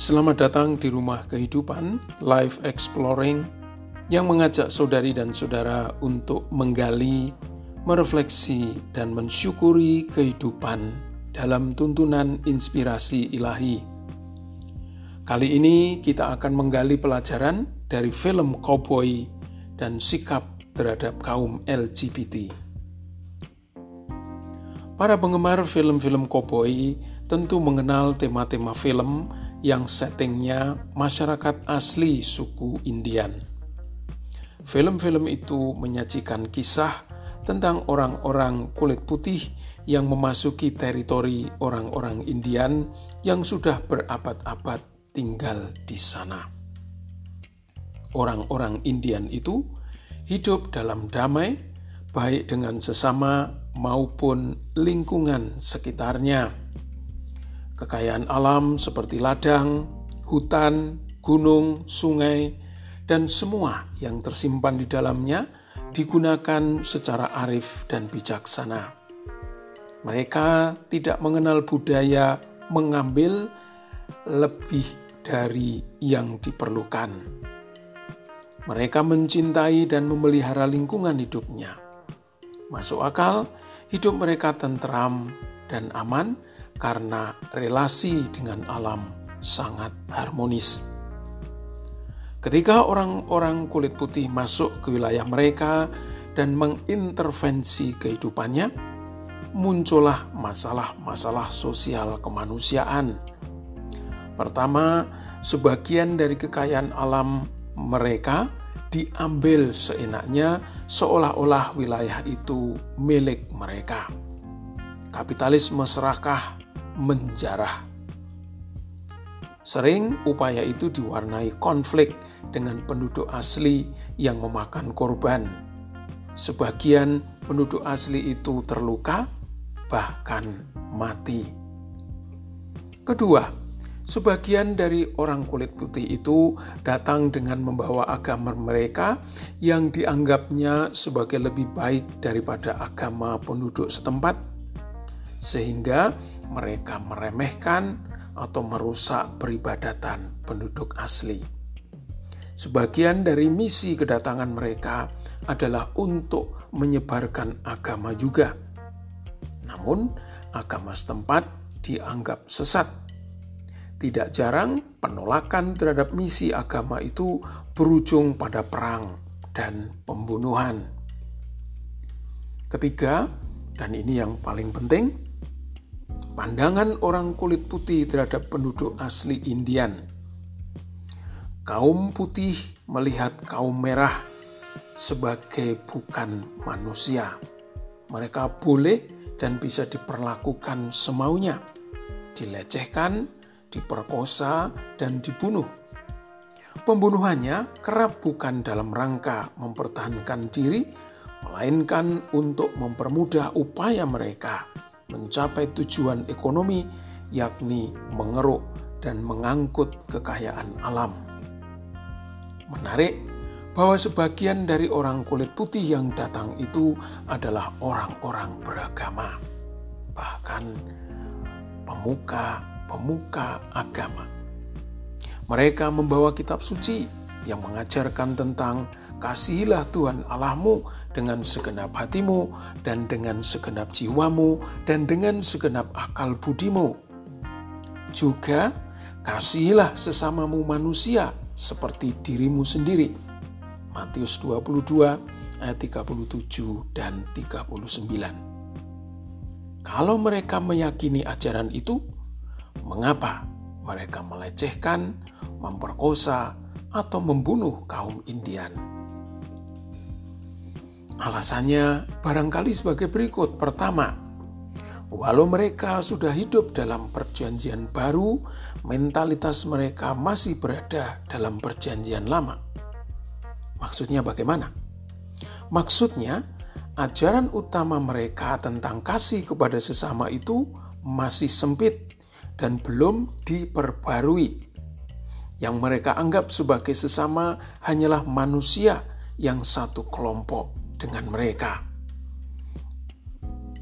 Selamat datang di Rumah Kehidupan Life Exploring yang mengajak saudari dan saudara untuk menggali, merefleksi, dan mensyukuri kehidupan dalam tuntunan inspirasi ilahi. Kali ini kita akan menggali pelajaran dari film Cowboy dan sikap terhadap kaum LGBT. Para penggemar film-film cowboy tentu mengenal tema-tema film yang settingnya masyarakat asli suku Indian. Film-film itu menyajikan kisah tentang orang-orang kulit putih yang memasuki teritori orang-orang Indian yang sudah berabad-abad tinggal di sana. Orang-orang Indian itu hidup dalam damai, baik dengan sesama maupun lingkungan sekitarnya Kekayaan alam seperti ladang, hutan, gunung, sungai, dan semua yang tersimpan di dalamnya digunakan secara arif dan bijaksana. Mereka tidak mengenal budaya mengambil lebih dari yang diperlukan. Mereka mencintai dan memelihara lingkungan hidupnya. Masuk akal, hidup mereka tentram dan aman karena relasi dengan alam sangat harmonis. Ketika orang-orang kulit putih masuk ke wilayah mereka dan mengintervensi kehidupannya, muncullah masalah-masalah sosial kemanusiaan. Pertama, sebagian dari kekayaan alam mereka diambil seenaknya, seolah-olah wilayah itu milik mereka. Kapitalisme serakah menjarah. Sering upaya itu diwarnai konflik dengan penduduk asli yang memakan korban. Sebagian penduduk asli itu terluka, bahkan mati. Kedua, sebagian dari orang kulit putih itu datang dengan membawa agama mereka yang dianggapnya sebagai lebih baik daripada agama penduduk setempat, sehingga mereka meremehkan atau merusak peribadatan penduduk asli. Sebagian dari misi kedatangan mereka adalah untuk menyebarkan agama juga. Namun, agama setempat dianggap sesat. Tidak jarang penolakan terhadap misi agama itu berujung pada perang dan pembunuhan. Ketiga, dan ini yang paling penting, pandangan orang kulit putih terhadap penduduk asli Indian. Kaum putih melihat kaum merah sebagai bukan manusia. Mereka boleh dan bisa diperlakukan semaunya, dilecehkan, diperkosa, dan dibunuh. Pembunuhannya kerap bukan dalam rangka mempertahankan diri, melainkan untuk mempermudah upaya mereka mencapai tujuan ekonomi, yakni mengeruk dan mengangkut kekayaan alam. Menarik bahwa sebagian dari orang kulit putih yang datang itu adalah orang-orang beragama, bahkan pemuka-pemuka agama. Mereka membawa kitab suci yang mengajarkan tentang Kasihilah Tuhan Allahmu dengan segenap hatimu dan dengan segenap jiwamu dan dengan segenap akal budimu. Juga kasihilah sesamamu manusia seperti dirimu sendiri. Matius 22 ayat 37 dan 39. Kalau mereka meyakini ajaran itu, mengapa mereka melecehkan, memperkosa, atau membunuh kaum Indian? Alasannya barangkali sebagai berikut. Pertama, walau mereka sudah hidup dalam perjanjian baru, mentalitas mereka masih berada dalam perjanjian lama. Maksudnya bagaimana? Maksudnya, ajaran utama mereka tentang kasih kepada sesama itu masih sempit dan belum diperbarui. Yang mereka anggap sebagai sesama hanyalah manusia yang satu kelompok dengan mereka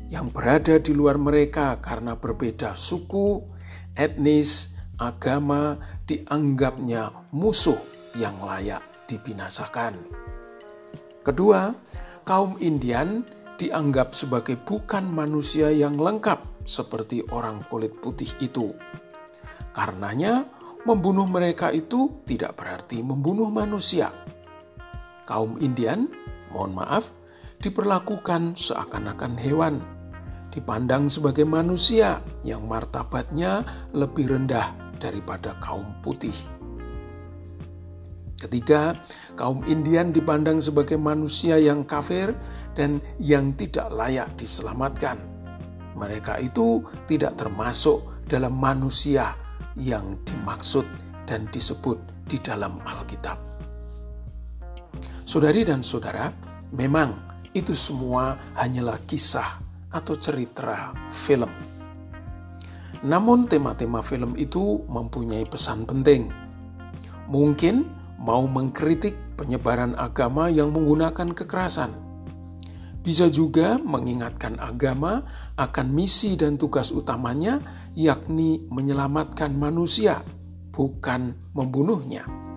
yang berada di luar mereka karena berbeda suku, etnis, agama dianggapnya musuh yang layak dibinasakan. Kedua, kaum Indian dianggap sebagai bukan manusia yang lengkap seperti orang kulit putih itu. Karenanya, membunuh mereka itu tidak berarti membunuh manusia. Kaum Indian, mohon maaf, diperlakukan seakan-akan hewan, dipandang sebagai manusia yang martabatnya lebih rendah daripada kaum putih. Ketiga, kaum Indian dipandang sebagai manusia yang kafir dan yang tidak layak diselamatkan. Mereka itu tidak termasuk dalam manusia yang dimaksud dan disebut di dalam Alkitab. Saudari dan saudara, memang itu semua hanyalah kisah atau cerita film. Namun tema-tema film itu mempunyai pesan penting. Mungkin mau mengkritik penyebaran agama yang menggunakan kekerasan. Bisa juga mengingatkan agama akan misi dan tugas utamanya, yakni menyelamatkan manusia, bukan membunuhnya.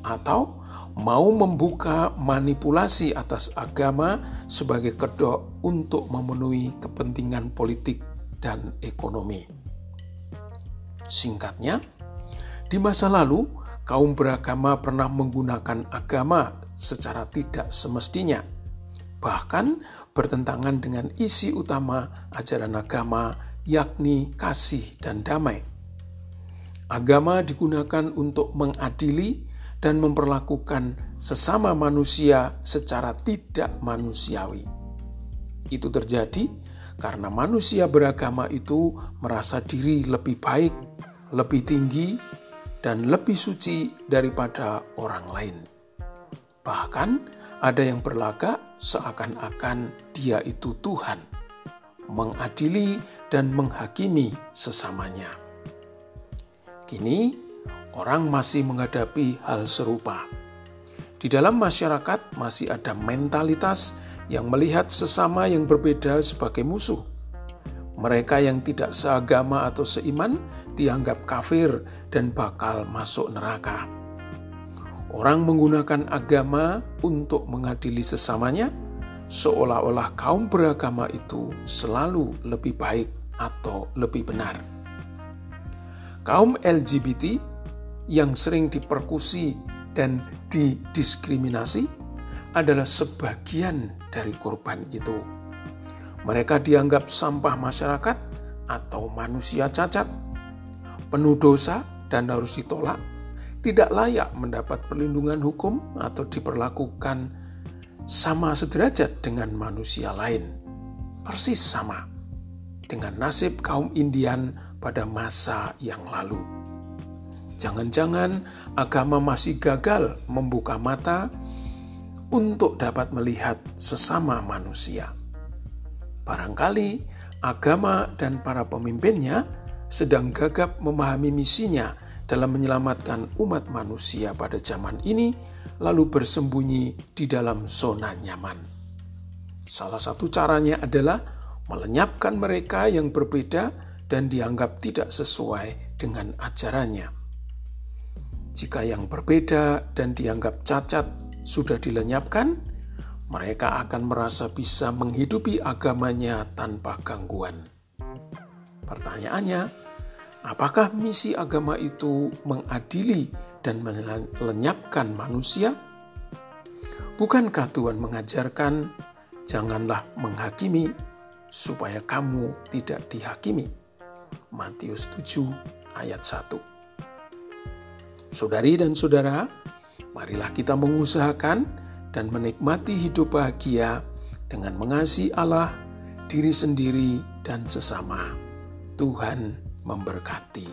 Atau mau membuka manipulasi atas agama sebagai kedok untuk memenuhi kepentingan politik dan ekonomi. Singkatnya, di masa lalu kaum beragama pernah menggunakan agama secara tidak semestinya, bahkan bertentangan dengan isi utama ajaran agama, yakni kasih dan damai. Agama digunakan untuk mengadili dan memperlakukan sesama manusia secara tidak manusiawi. Itu terjadi karena manusia beragama itu merasa diri lebih baik, lebih tinggi, dan lebih suci daripada orang lain. Bahkan ada yang berlagak seakan-akan dia itu Tuhan, mengadili dan menghakimi sesamanya. Kini orang masih menghadapi hal serupa. Di dalam masyarakat masih ada mentalitas yang melihat sesama yang berbeda sebagai musuh. Mereka yang tidak seagama atau seiman dianggap kafir dan bakal masuk neraka. Orang menggunakan agama untuk mengadili sesamanya, seolah-olah kaum beragama itu selalu lebih baik atau lebih benar. Kaum LGBT yang sering diperkusi dan didiskriminasi adalah sebagian dari korban itu. Mereka dianggap sampah masyarakat atau manusia cacat, penuh dosa dan harus ditolak, tidak layak mendapat perlindungan hukum atau diperlakukan sama sederajat dengan manusia lain. Persis sama dengan nasib kaum Indian pada masa yang lalu. Jangan-jangan agama masih gagal membuka mata untuk dapat melihat sesama manusia. Barangkali agama dan para pemimpinnya sedang gagap memahami misinya dalam menyelamatkan umat manusia pada zaman ini, lalu bersembunyi di dalam zona nyaman. Salah satu caranya adalah melenyapkan mereka yang berbeda dan dianggap tidak sesuai dengan ajarannya. Jika yang berbeda dan dianggap cacat sudah dilenyapkan, mereka akan merasa bisa menghidupi agamanya tanpa gangguan. Pertanyaannya, apakah misi agama itu mengadili dan melenyapkan manusia? Bukankah Tuhan mengajarkan, "Janganlah menghakimi, supaya kamu tidak dihakimi"? Matius 7 ayat 1. Saudari dan saudara, marilah kita mengusahakan dan menikmati hidup bahagia dengan mengasihi Allah, diri sendiri, dan sesama. Tuhan memberkati.